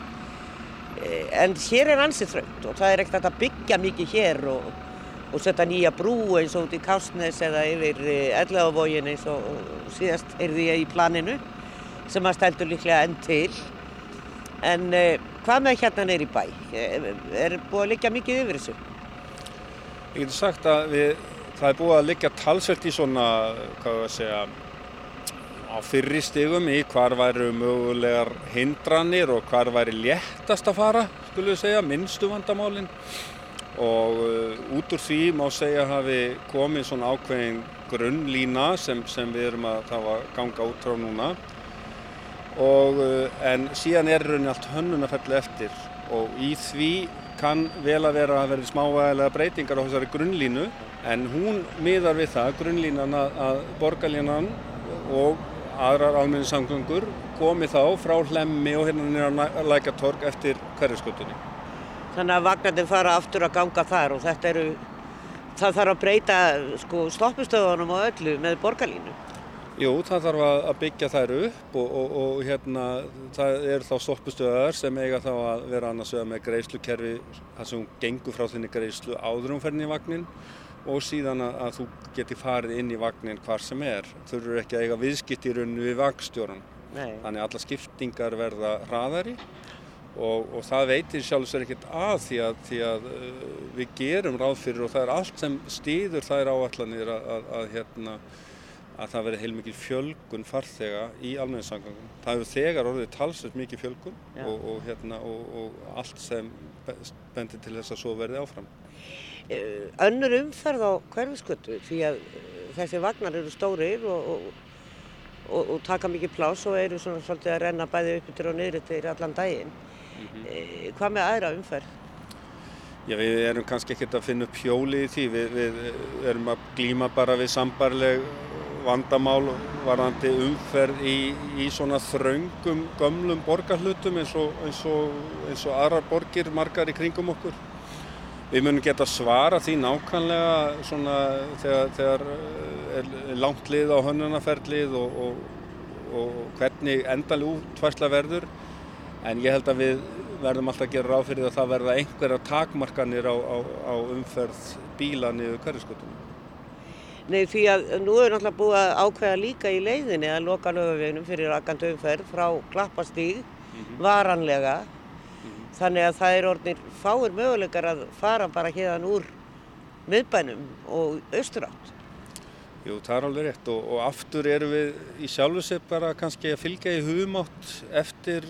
Eh, en hér er ansið þröngt og það er ekkert að byggja mikið hér og, og setja nýja brú eins og út í Kásnes eða yfir Ellavógin eins og síðast heyrði ég í planinu sem að stældur líklega enn til. En eh, hvað með hérna neyri bæ? Er búið að liggja mikið yfir þessu? Ég geti sagt að við, það er búið að liggja talsvelt í svona, hvað við að segja, á fyrri stigum í hvar væru mögulegar hindranir og hvar væri léttast að fara, skulle við segja, minnstu vandamálinn og uh, út úr því má segja hafi komið svona ákveðin grunnlína sem, sem við erum að, að ganga út frá núna. Og uh, en síðan er raunin allt hönnunarfelli eftir. Og í því kann vel að vera að verði smávægilega breytingar á þessari grunnlínu en hún miðar við það, grunnlínan að, að borgarlínan og aðrar almenningssamgöngur komi þá frá hlemmi og hérna nýra lækatorg eftir hverjaskötunni. Þannig að vagnarnir fara aftur að ganga þar og þetta eru, það þarf að breyta sko, stoppustöðunum og öllu með borgarlínu. Jú, það þarf að byggja þær upp og, og, og hérna það eru þá stoppustöðar sem eiga þá að vera annars vegar með greiðslukerfi þar sem hún gengur frá þinni greiðslu áður um ferðin í vagnin og síðan að, að þú geti farið inn í vagnin hvar sem er. Þau eru ekki að eiga viðskipt í rauninu við vagstjóran. Þannig að alla skiptingar verða hraðari og, og það veitir sjálfsvegar ekkert að því að, því að uh, við gerum ráð fyrir og það er allt sem stýður þær áallanir að, að hérna að það verði heilmikið fjölgun farþega í almenningssangangum. Það hefur þegar orðið talsveit mikið fjölgun og, og, hérna, og, og allt sem bendir til þess að svo verði áfram. Eh, önnur umferð á hverfiskötu því að eh, þessi vagnar eru stórir og, og, og taka mikið plás og eru svona svolítið að renna bæði uppbyttir og niðrittir allan daginn. Mm -hmm. Hvað með aðra umferð? Já, við erum kannski ekkert að finna upp hjóli í því. Við, við erum að glýma bara við sambarleg vandamál varðandi umferð í, í svona þraungum, gömlum borgarhlutum eins og, eins og, eins og aðrar borgir margar í kringum okkur. Við munum geta svara því nákvæmlega svona þegar, þegar eh, er langt lið á hönnunarferðlið og, og, hvernig endalega útværsla verður en ég held að við verðum alltaf að gera ráð fyrir að það verða einhverja takmarkanir á, á, á umferð bíla niður hverjaskötunum. Nei því að nú er náttúrulega búið að ákveða líka í leiðinni að loka lögaveginum fyrir rakant umferð frá klappastíg mm -hmm. varanlega Þannig að það er orðinir fáir möguleikar að fara bara hérna úr miðbænum og austur átt. Jú, það er alveg rétt og, og aftur erum við í sjálfu sig bara kannski að fylgja í hugumátt eftir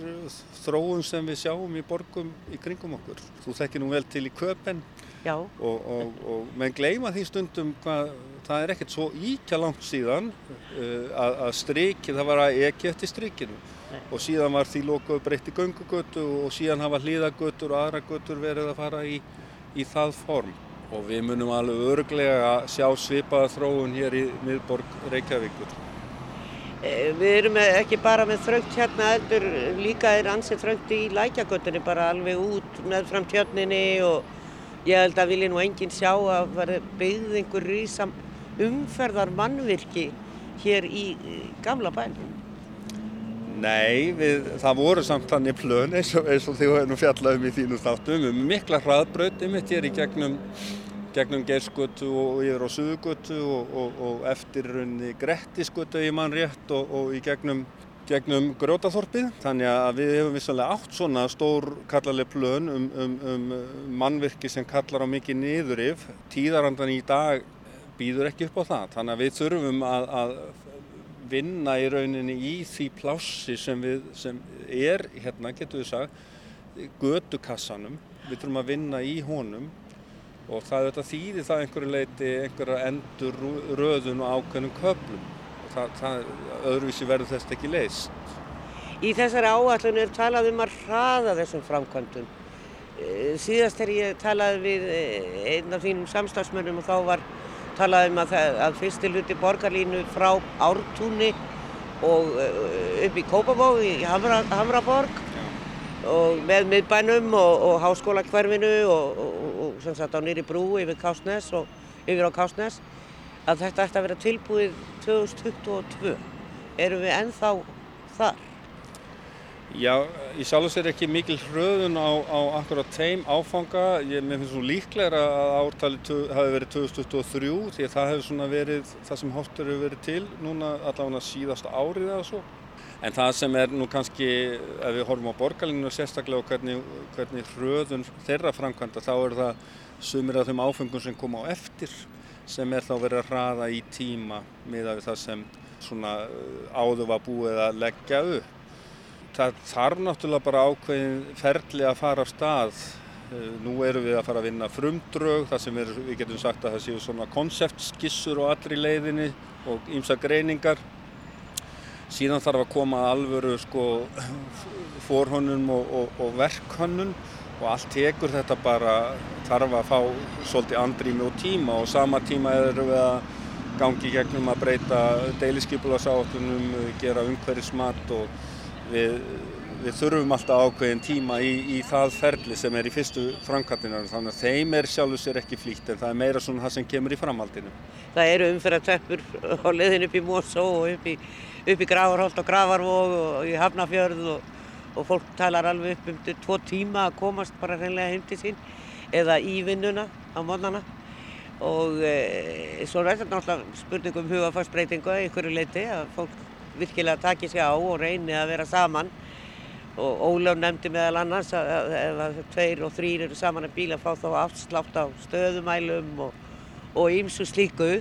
þróun sem við sjáum í borgum í kringum okkur. Þú þekkir nú vel til í köpen og, og, og menn gleima því stundum hvað það er ekkert svo íkja langt síðan uh, að, að strikið, það var að ekki eftir strikinu. Og síðan var því lokuð breytti göngugötu og síðan hafa hlýðagötur og aðra götur verið að fara í, í það form. Og við munum alveg örglega að sjá svipaða þróun hér í miðborg Reykjavíkur. Eh, við erum ekki bara með þröngt hérna, eldur líka er ansið þröngt í lækjagötunni bara alveg út með fram tjörninni og ég held að vilja nú enginn sjá að vera byggð einhver rísam umferðar mannvirki hér í gamla bænum. Nei, við, það voru samt þannig plön eins og, eins og hefum fjallað um í þínu þáttum um mikla hraðbröð um þetta hér í gegnum, gegnum Geirsgötu og yfir á Suðugötu og, og, og eftir runni Grettisgötu í mann rétt og í gegnum, gegnum Grótaþorpið. Þannig að við hefum vissanlega átt svona stór kallarleg plön um, um, um mannvirki sem kallar á mikið niður yf. Tíðarandan í dag býður ekki upp á það. Þannig að við þurfum að, að vinna í rauninni í því plássi sem, við, sem er, hérna getur við sagt, gödukassanum. Við þurfum að vinna í honum og það þýðir það einhverju leiti einhverja endur röðun og ákveðnum köplum. Það, það, öðruvísi verður þess ekki leist. Í þessari áallun er talað um að hraða þessum framkvæmdum. Eh, síðast er ég talað við eh, einn af þínum samstagsmönnum og þá var talaðum að, að fyrsti hluti borgarlínu frá Ártúni og uh, upp í Kópavóð í Hamra, Hamraborg og með miðbænum og, og háskólakverfinu og, og, og sem sagt á nýri brú yfir Kásnes og yfir á Kásnes að þetta ætti að vera tilbúið 2022. Erum við ennþá þar? Já, ég sjálf sér ekki mikil hröðun á, á akkurat þeim áfanga. Ég finnst svo líklega að ártali hafi verið 2023 því að það hefur svona verið það sem hóttur hefur verið til núna allavega síðasta árið eða svo. En það sem er nú kannski, ef við horfum á borgarlinu sérstaklega og hvernig, hvernig hröðun þeirra framkvæmda, þá er það sumir af þeim áfengum sem koma á eftir sem er þá verið að hraða í tíma miða við það sem svona áður var búið að leggja upp það þarf náttúrulega bara ákveðin ferli að fara á stað. Eh, nú erum við að fara að vinna frumdrög, þar sem við, við getum sagt að það séu svona konseptskissur og allri leiðinni og ímsa greiningar. Síðan þarf að koma alvöru sko, fórhönnum og, og, og verkhönnun og allt tekur þetta bara, þarf að fá svolítið andrými og tíma og sama tíma erum við að gangi gegnum að breyta deiliskypularsátunum, gera umhverfismat og við, við þurfum alltaf ákveðin tíma í, í það ferli sem er í fyrstu framkvæmdinar þannig að þeim er sjálfur sér ekki flýtt en það er meira svona það sem kemur í framhaldinu. Það eru umferðarteppur á leðin upp í Mósó og upp í, í Gravarholt og Gravarvóg og í Hafnafjörð og, og fólk talar alveg upp um tvo tíma að komast bara hreinlega heim til sín eða í vinnuna á mótnana og e, svo er þetta náttúrulega spurning um hugafarsbreytingu að ykkur leiti að fólk virkilega taki sig á og reyni að vera saman. Og Ólaf nefndi meðal annars að ef tveir og þrýr eru saman að bíla fá þá afslátt á stöðumælum og ímsu slíku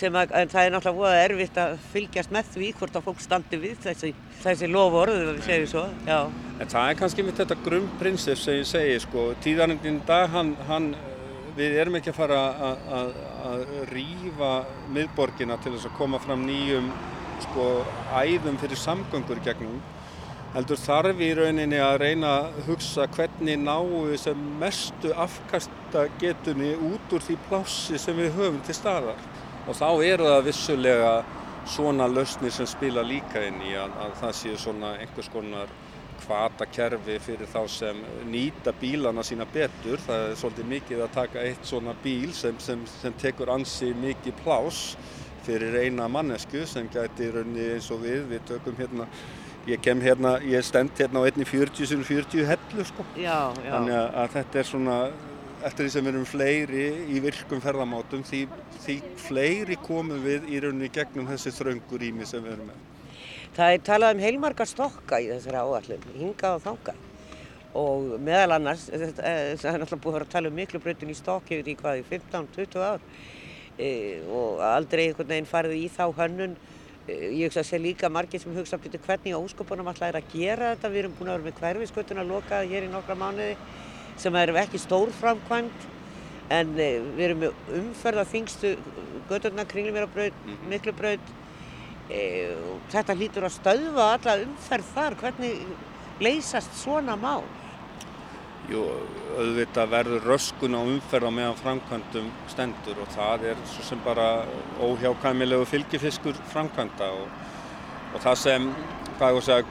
sem að, en það er náttúrulega voða erfitt að fylgjast með því hvort að fólk standi við þessi, þessi lofórðu við segjum svo Já. En það er kannski mitt þetta grunnprinsip sem ég segi sko, tíðarindin dag hann, hann við erum ekki að fara að rýfa miðborgina til þess að koma fram nýjum sko æðum fyrir samgöngur gegnum heldur þarf í rauninni að reyna að hugsa hvernig náu þessum mestu afkasta getunni út úr því plássi sem við höfum til staðar og þá eru það vissulega svona lausnir sem spila líka inn í að, að það séu svona einhvers konar hvata kerfi fyrir þá sem nýta bílana sína betur það er svolítið mikið að taka eitt svona bíl sem, sem, sem tekur ansi mikið plás fyrir eina mannesku sem gæti raunni eins og við, við tökum hérna, ég kem hérna, ég stend hérna á einni 40-40 hellu sko. Já, já. Þannig að þetta er svona, eftir því sem við erum fleiri í virkum ferðamátum, því, því fleiri komum við í rauninni gegnum þessi þröngur ími sem við erum með. Það er talað um heilmarga stokka í þessari áallum, hingað og þangað og meðal annars, [LAUGHS] það er náttúrulega búið að að tala um miklu bröndin í stokk yfir í hvað, í 15-20 ár e, og aldrei einhvern veginn farið í þá hönnun. E, ég hugsa að sé líka margir sem hugsa að hvernig óskopunum alltaf er að gera þetta. Við erum búin að vera með hverfiskötuna lokaði hér í nokkra mánuði sem er ekki stórframkvæmt en e, við erum umferða þingstu göturna, kringlumirabraut, mhm. miklubraut. E, þetta hlýtur að stöðva alla umferð þar. Hvernig leysast svona mál? Jú, auðvitað verður röskun á umferð á meðan framkvæmdum stendur og það er svo sem bara óhjákæmilegu fylgifiskur framkvæmda og, og það sem,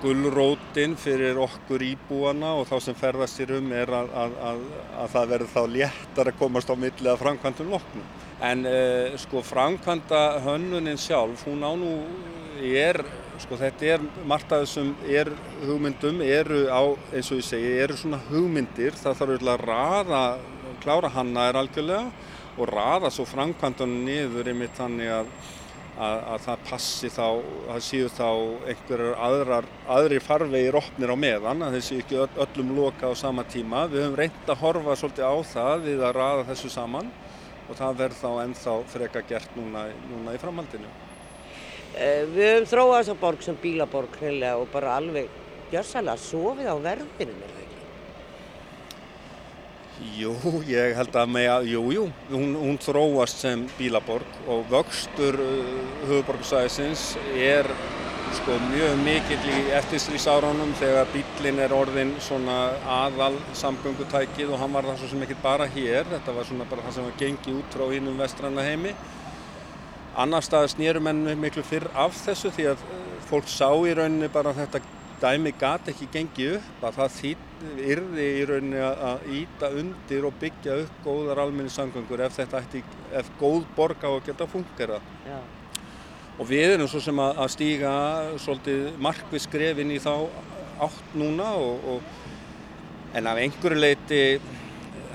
gullrótin fyrir okkur íbúana og þá sem ferðast sér um er að, að, að, að það verður þá léttar að komast á millið að framkvæmdum loknum. En eh, sko framkvæmda hönnunin sjálf, hún á nú, er Sko þetta er, margt af þessum er hugmyndum eru á, eins og ég segi, eru svona hugmyndir. Það þarf að raða, klára hanna er algjörlega og raða svo framkvæmdunum niður einmitt þannig að, að, að það passi þá, það séu þá einhverjar aðrar, aðri farvegir opnir á meðan, að þessi ekki öll, öllum loka á sama tíma. Við höfum reynd að horfa svolítið á það við að raða þessu saman og það verð þá ennþá freka gert núna, núna í framhaldinu. Eh, við höfum þróað þessa borg sem bílaborg hreinlega og bara alveg gjörsalega sofið á verðinum er það ekki? Jú, ég held að með að, jú, jú, hún, hún þróast sem bílaborg og vöxtur uh, höfuborgsæðisins er sko mjög mikill í eftirslýsáránum þegar bílinn er orðin svona aðal samgöngutækið og hann var það svo sem ekki bara hér, þetta var svona bara það sem var gengið út frá hinnum vestranna heimi. Annar stað snýrum enn miklu fyrr af þessu því að eh, fólk sá í rauninni bara þetta dæmi gati ekki gengið upp að það yrði í rauninni að íta undir og byggja upp góðar almenni samgöngur ef þetta ætti, ef góð borg á að geta fungera. Já. Og við erum svo sem að stíga svolítið markvið skrefin í þá átt núna og, og en af einhverju leiti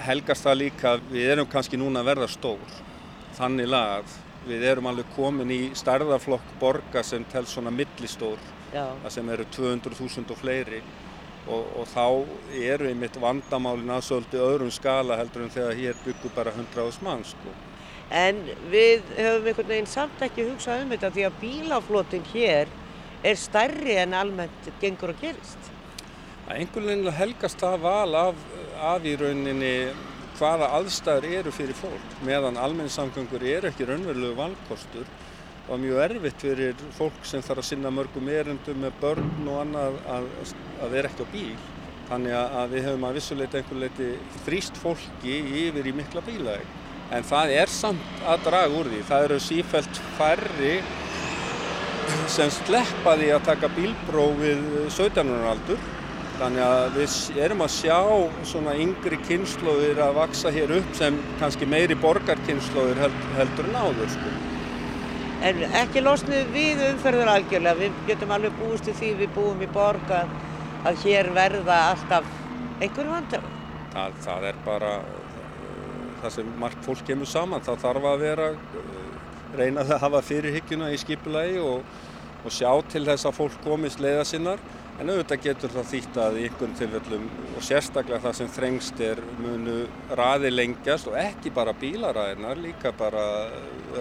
helgast það líka að við erum kannski núna að verða stór þannig lagað við erum alveg komin í starðaflokk borga sem tel svona millistór það sem eru 200.000 og fleiri og, og þá eru einmitt vandamálin að svolítið öðrum skala heldur en þegar hér byggur bara 100.000 mann sko. En við höfum einhvern veginn samt ekki hugsað um þetta því að bílaflótin hér er stærri en almennt gengur og gerist. Einhvern veginn helgast það val af, af í rauninni hvaða aðstæður eru fyrir fólk meðan almenningssamgöngur eru ekki raunverulegu valkostur og mjög erfitt fyrir fólk sem þarf að sinna mörgum erundum með börn og annað að, að vera ekki á bíl. Þannig að við hefum að vissuleita einhver leiti þrýst fólki yfir í mikla bílaði. En það er samt að draga úr því. Það eru sífælt færri sem sleppaði að taka bílbróf við 17. aldur Þannig að við erum að sjá svona yngri kynnslóðir að vaksa hér upp sem kannski meiri borgarkynnslóðir held, heldur en áður. Sko. En ekki losnið við umferður algjörlega, við getum alveg búist í því við búum í borgar að hér verða alltaf einhverju vandar. Það, það er bara það sem margt fólk kemur saman, það þarf að vera reynað að hafa fyrirhyggjuna í skipulagi og, og sjá til þess að fólk komist leiða sinnar En auðvitað getur það þýtt að í einhvern tilfellum og sérstaklega það sem þrengst er munu raði lengjast og ekki bara bílaræðinar, líka bara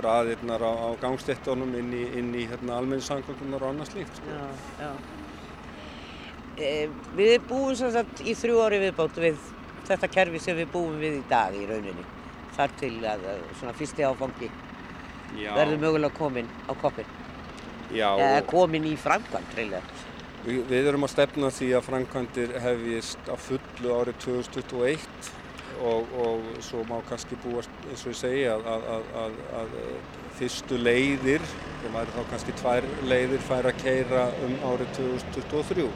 raðirnar á, á gangstéttunum inn í, í hérna, almenningssangvöldunar og annað slíkt. Sko. Já, já. E, við búum svo að í þrjú ári viðbátt við þetta kerfi sem við búum við í dag í rauninni. Þar til að svona fyrsti áfangi já. verður mögulega komin á koppin. Já. Eða komin í framkvæmt reyðlega. Við, erum að stefna því að framkvæmdir hefjist á fullu árið 2021 og, og svo má kannski búast eins og ég segi að, að, að, að fyrstu leiðir, það væri þá kannski tvær leiðir fær að keira um árið 2023.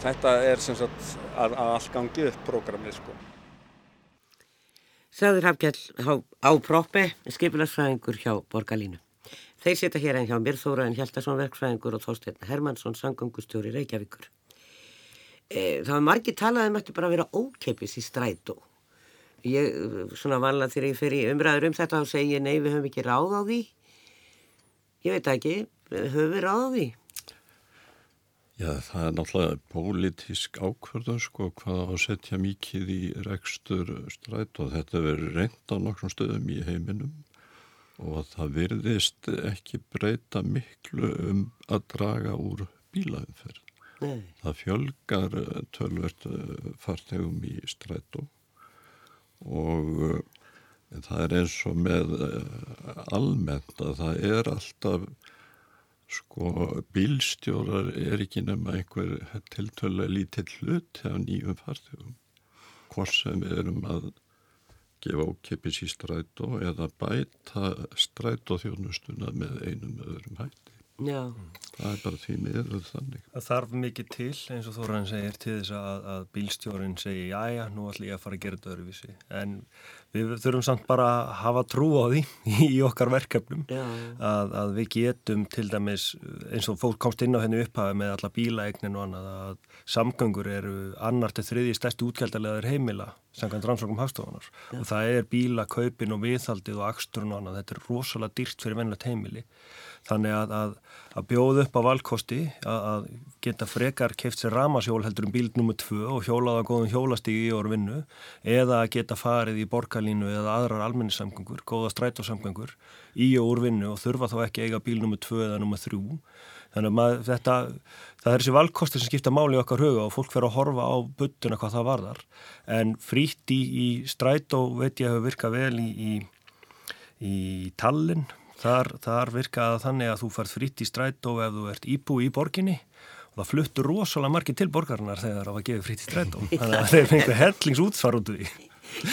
Þetta er sem sagt að allt gangi upp prógramið sko. Sæður Hafgjall á, proppi, skipilagsfræðingur hjá Borgalínu. Þeir setja hér en hjá mér Þóraðin Hjaldarsson verkfræðingur og Þósteinn Hermansson sangungustjóri Reykjavíkur. E, það var margi talað um að þetta bara vera ókeipis í strætó. Ég, svona vanlega þegar ég fer í umræður um þetta og segja nei við höfum ekki ráð á því. Ég veit ekki, höfum við ráð á því? Já, það er náttúrulega pólitísk ákvörðun sko hvað að setja mikið í rekstur strætó. Þetta verður reynd á nokkrum stöðum í heiminum og það virðist ekki breyta miklu um að draga úr bílaumferð. Nei. Það fjölgar eh, tölvert eh, fartegum í strætó og uh, það er eins og með almennt að það er alltaf sko bílstjórar er ekki nema einhver tiltölu lítill hlut hjá nýjum fartegum hvort sem við erum að gefa ókipis í strætó eða bæta strætóþjónustuna með einum öðrum hætti. Já. Það er bara því miður þannig. Það þarf mikið til eins og Þóran segir til þess að, að bílstjórin segir já já, nú ætlum ég að fara að gera þetta öðruvísi en við þurfum samt bara að hafa trú á því [LAUGHS] í okkar verkefnum. Að, að við getum til dæmis eins og fólk komst inn á henni upphafi með alla bílaegnin og annað að samgöngur eru annar til þriði stærsti útgældarlegaður heimila samkvæmt rannsókum hafstofunar og það er bíla, kaupin og viðhaldið og aksturinn og annað, þetta er rosalega dýrt fyrir vennlegt heimili þannig að, að, að bjóða upp á valkosti að, að geta frekar keift sér ramasjól heldur um bíl nr. 2 og hjólaða góðum hjólastígi í orð vinnu eða að geta farið í borgarlínu eða aðrar almennissamgöngur, góða strætósamgöngur í og úr vinnu og þurfa þá ekki eiga bíl nr. 2 eða nr. 3 þannig að maður, þetta, það er þessi valkosti sem skipta máli okkar huga og fólk fer að horfa á buttuna hvað það varðar en frítt í, í strætó veit ég hefur virkað vel í, í, í Tallinn Þar, þar virkaða þannig að þú færð fritt í strætó ef þú ert íbú í borginni og það fluttur rosalega margi til borgarinnar þegar það var gefið fritt í strætó. [LAUGHS] Þannig að það er einhver hellings útsvar út úr því.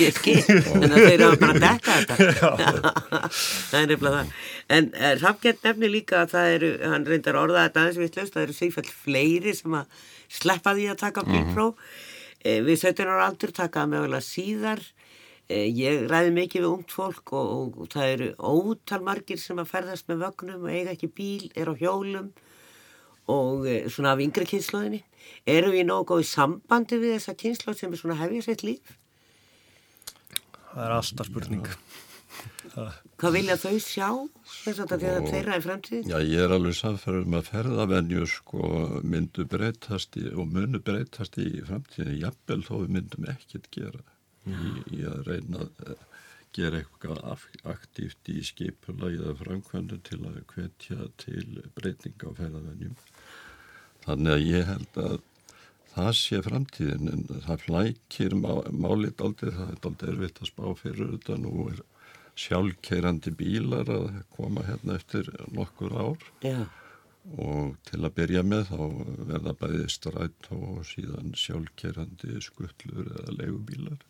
ég skil, en þeir eru bara dekka þetta [LAUGHS] [LAUGHS] það er nefnilega það en uh, eh, Rafgjörn nefnir líka að það eru, hann reyndar orðað þetta aðeins vittlust, það eru sífæll fleiri sem að sleppa því að taka bílpró mm -hmm. uh, við 17 ára aldur takaða mögulega síðar ég ræði mikið við ungt fólk og, og, og það eru ótalmargir sem að ferðast með vögnum og eiga ekki bíl, er á hjólum og svona af yngre kynnslóðinni eru við nógu góð í sambandi við þessa kynnslóð sem er svona hefðið sitt líf Það er alltaf spurning. Hvað vilja þau sjá þess að þetta þeirra í fremtíð? Já, ég er alveg samfærður með ferðavenju sko myndu breytast í, og munu breytast í fremtíðinu. Jafnvel þó við myndum ekkert gera í, í að reyna að eh, gera eitthvað aktíft í skipulagi eða framkvæmdu til að hvetja til breytinga á ferðavenjum. Þannig að ég held að það sé framtíðin en það flækir má, málit aldrei, það er aldrei erfitt að spá fyrir þetta nú er sjálfkeirandi bílar að koma hérna eftir nokkur ár Já. og til að byrja með þá verða bæði strætt og síðan sjálfkeirandi skuttlur eða legubílar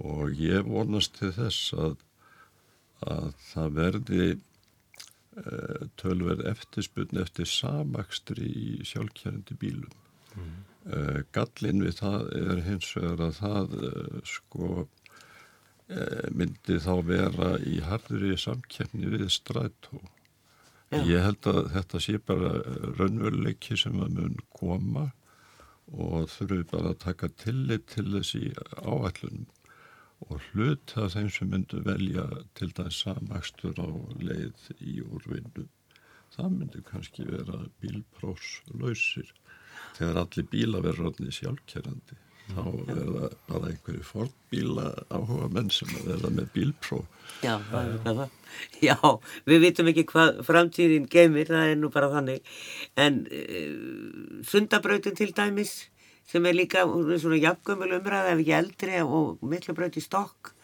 og ég vonast til þess að, að það verði e, tölverð eftirspunni eftir samakstri í sjálfkeirandi bílum mm. Uh, gallin við það er hins vegar að það uh, sko uh, myndi þá vera í harðri samkjæfni við strætó. Já. Ég held að þetta sé bara raunveruleiki sem að mun koma og þurfum bara að taka tillit til þessi áallunum og hlut að þeim sem myndu velja til það samakstur á leið í úrvindu. Það myndi kannski vera bílpróslausir þegar allir bíla verður allir sjálfkerrandi þá verða bara einhverju fordbíla áhuga menn sem verða með bílpró Já, það, já, við vitum ekki hvað framtíðin gemir, það er nú bara þannig. En uh, sundabrautin til dæmis sem er líka svona jafngömmul umræð ef ekki eldri og miklu brauti stokk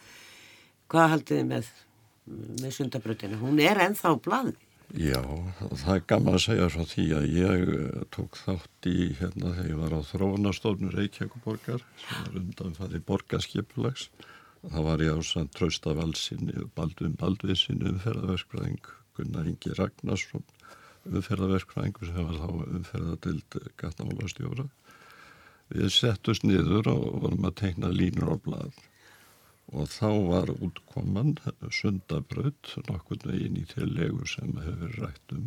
hvað haldið þið með með sundabrautina, hún er ennþá bladi Já, það er gaman að segja svo því að ég eh, tók þátt í hérna þegar ég var á þróunastofnur Reykjavíkuborgar sem er undan fæði borgarskipulags. Það var ég á sann Trausta Valsinni Baldvin Baldvinsinni umferðaverkfræðing, Gunnar Ingi Ragnarsson umferðaverkfræðing sem var þá umferðadild gattamálastjóra. Við settust niður og vorum að teikna línur á blad og þá var útkoman sundabraut nokkur veginn í þeir legu sem hefur rætt um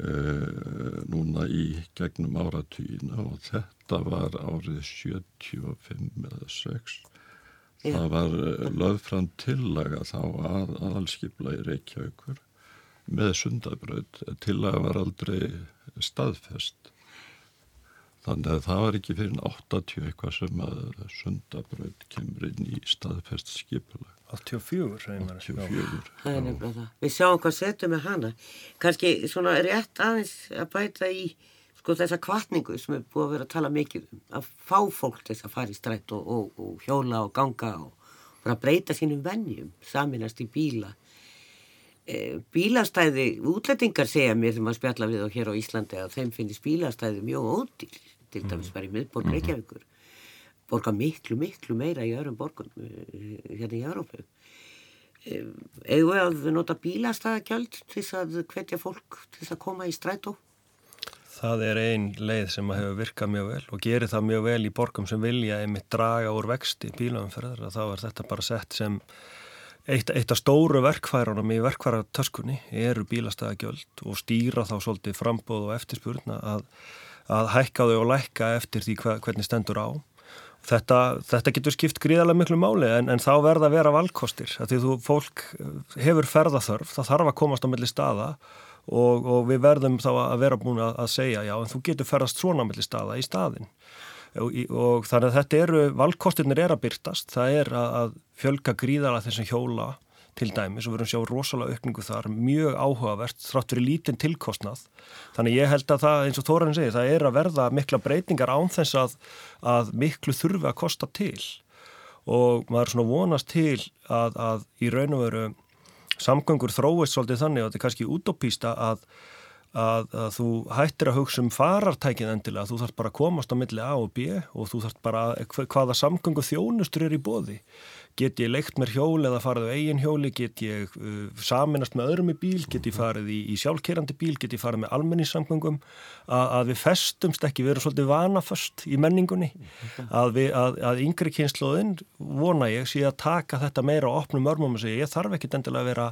uh, núna í gegnum áratvíina og þetta var árið 75 eða 6 Já. það var uh, lögfram tillaga þá að aðalskipla í Reykjavíkur með sundabraut. Tillaga var aldrei staðfest Þannig að það var ekki fyrir 80 eitthvað sem að sundabraut kemur inn í staðfest skipula. 84, 84. Það er nefnilega það. Við sjáum hvað setjum með hana. Kanski svona rétt aðeins að bæta í sko þessa kvartningu sem er búið að vera að tala mikið um. Að fá fólk þess að fara í strætt og, og, og hjóla og ganga og bara breyta sínum vennjum, saminast í bíla. E, bílastæði, útlætingar segja mér sem að spjalla við og hér á Íslandi að þeim finnist bílastæði mjög ódýr til dæmis bara í miðborg mhm. Reykjavíkur borga miklu, miklu meira í öðrum borgum eh, hérna í Európu eh, eigum við að nota bílastæðakjöld til þess að hvetja fólk til þess að koma í strætó? Það er ein leið sem hefur virkað mjög vel og gerir það mjög vel í borgum sem vilja einmitt draga úr vexti bílaumferðar. Þá er þetta bara sett sem eitt, eitt af stóru verkfærunum í verkfæratöskunni eru bílastæðagjöld og stýra þá svolítið frambóð og eftirspurna að að hækka þau og lækka eftir því hvernig stendur á. Þetta, þetta getur skipt gríðarlega miklu máli en, en þá verða að vera valkostir. Því þú fólk hefur ferðaþörf, það þarf að komast á melli staða og, og við verðum þá að vera búin að, að segja já en þú getur ferðast svona melli staða í staðin. Og, og þannig að þetta eru, valkostirnir er að byrtast, það er að, að fjölga gríðarlega þessum hjóla til dæmis og við erum sjá rosalega aukningu þar, mjög áhugavert, þrátt fyrir lítinn tilkostnað. Þannig ég held að það, eins og Þóran segir, það er að verða mikla breytingar án þess að, að miklu þurfi að kosta til. Og maður er svona vonast til að, að í raun og veru samgöngur þróist svolítið þannig og þetta er kannski útópísta að að, að þú hættir að hugsa um farartækið endilega, þú þarf bara að komast á milli A og B og þú þarf bara hvaða samgöngu þjónustur er í bóði get ég leikt mér hjól eða farið á eigin hjóli, get ég uh, saminast með öðrum í bíl, get ég farið í, í sjálfkerandi bíl, get ég farið með almenningssamgöngum? Að, við festumst ekki, við erum svolítið vanaföst í menningunni. Að, við, að, að yngri kynnslóðin vona ég sé að taka þetta meira á opnum örmum og segja ég þarf ekki endilega að vera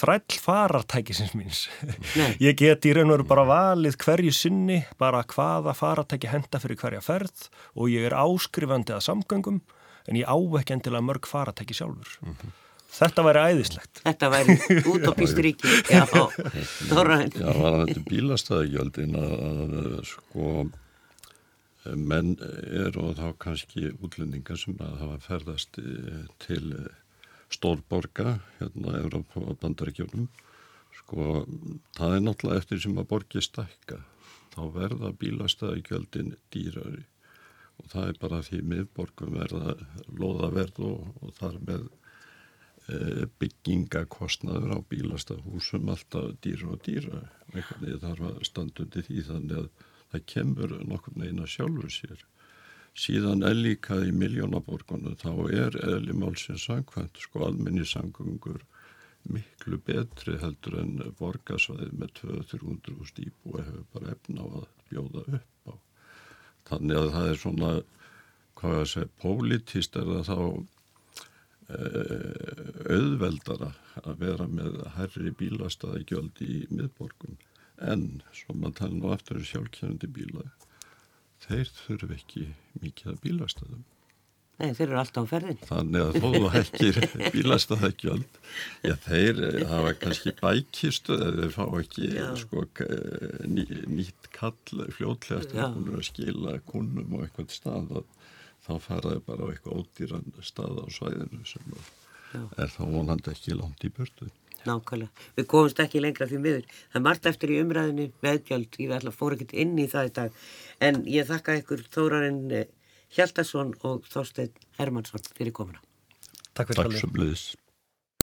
þræll farartækisins míns. [LAUGHS] Ég get í raun og veru bara valið hverju sinni, bara hvaða farartæki henda fyrir hverja ferð og ég er áskrifandi að samgöngum en ég á ekki endilega mörg faratæki sjálfur. Mm -hmm. Þetta væri æðislegt. Þetta væri út á pýsturíki. Já, þóraðin. Já, var þetta bílastæðagjöldin að sko menn er og þá kannski útlendingar sem að hafa ferðast eh, til eh, stórborga hérna Európa og bandaríkjónum sko það er náttúrulega eftir sem að borgi stækka þá verða bílastæðagjöldin dýrari og það er bara því miðborgum verða loðaverð og, og þar með e, byggingakostnaður á bílastahúsum alltaf dýra og dýra eitthvað þarf að standa undir því þannig að það kemur nokkur neina sjálfur sér. Síðan er líka í miljónaborgunu þá er eðli málsins sangkvæmt sko almenni sangungur miklu betri heldur en borgarsvæði með 200-300 stíp og hefur bara efna á að bjóða upp á Þannig að það er svona, hvað ég að segja, pólitist er það þá uh, auðveldara að vera með herri bílastæði gjöld í miðborgum en, svo maður tala nú aftur um sjálfkjörandi bíla, þeir þurfu ekki mikið að bílastæðum. Nei, þeir eru alltaf á ferðin. Þannig að þó þú hekkir bílastæðagjöld, já þeir eh, hafa kannski bækistu eða þeir fá ekki sko, ný, nýtt kall fljótlega eftir að hún er að skila kunnum og eitthvað stað þá faraði bara á eitthvað ódýran stað á svæðinu sem er þá vonandi ekki langt í börtu. Nákvæmlega. Við komumst ekki lengra því miður. Það er margt eftir í umræðinu meðgjöld, ég ætla að fóra ekkert inn í það í dag en ég þakka ykkur þórarinn Hjaldarsson og Þorstein Hermansson fyrir komuna. Takk fyrir Takk sem leiðis.